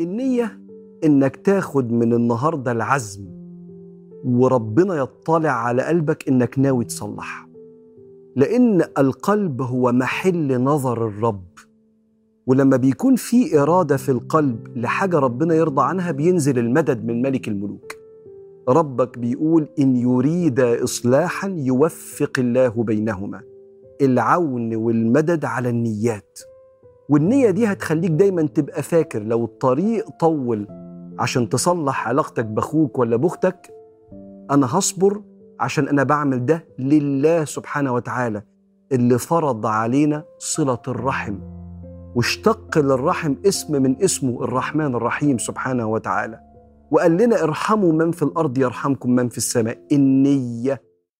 النية إنك تاخد من النهاردة العزم وربنا يطلع على قلبك إنك ناوي تصلح. لأن القلب هو محل نظر الرب ولما بيكون في إرادة في القلب لحاجة ربنا يرضى عنها بينزل المدد من ملك الملوك. ربك بيقول إن يريد إصلاحا يوفق الله بينهما العون والمدد على النيات. والنية دي هتخليك دايما تبقى فاكر لو الطريق طول عشان تصلح علاقتك بأخوك ولا بأختك أنا هصبر عشان أنا بعمل ده لله سبحانه وتعالى اللي فرض علينا صلة الرحم. واشتق للرحم اسم من اسمه الرحمن الرحيم سبحانه وتعالى. وقال لنا ارحموا من في الأرض يرحمكم من في السماء. النية